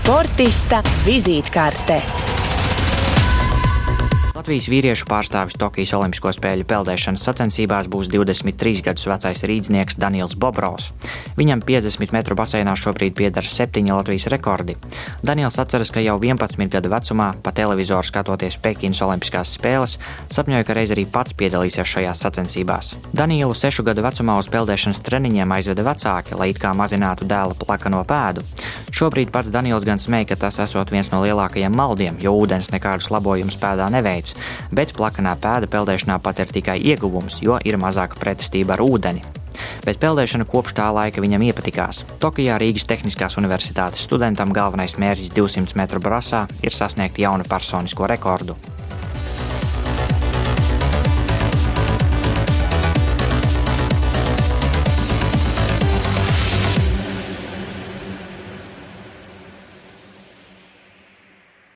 Sportista vizītkarte. Latvijas vīriešu pārstāvis Tokijas Olimpisko spēļu peldēšanas sacensībās būs 23 gadus vecais rīznieks Daniels Bobrovs. Viņam 50 metru baseinā šobrīd pieder septiņi Latvijas rekordi. Daniels atceras, ka jau 11 gadu vecumā, pa televizoru skatoties Pekinas Olimpiskās spēles, sapņoja, ka reiz arī pats piedalīsies šajās sacensībās. Danielu sešu gadu vecumā uz peldēšanas treniņiem aizveda vecāki, lai it kā mazinātu dēla plakano pēdu. Šobrīd pats Daniels gan smēja, ka tas esot viens no lielākajiem maldiem, jo ūdens nekādus labojumus pēdā neveic bet plakanā pēda peldēšanā pat ir tikai ieguvums, jo ir mazāka pretestība ar ūdeni. Bet peldēšana kopš tā laika viņam iepatikās. Tokijā Rīgas Tehniskās Universitātes studentam galvenais mērķis 200 metru brasā ir sasniegt jaunu personisko rekordu.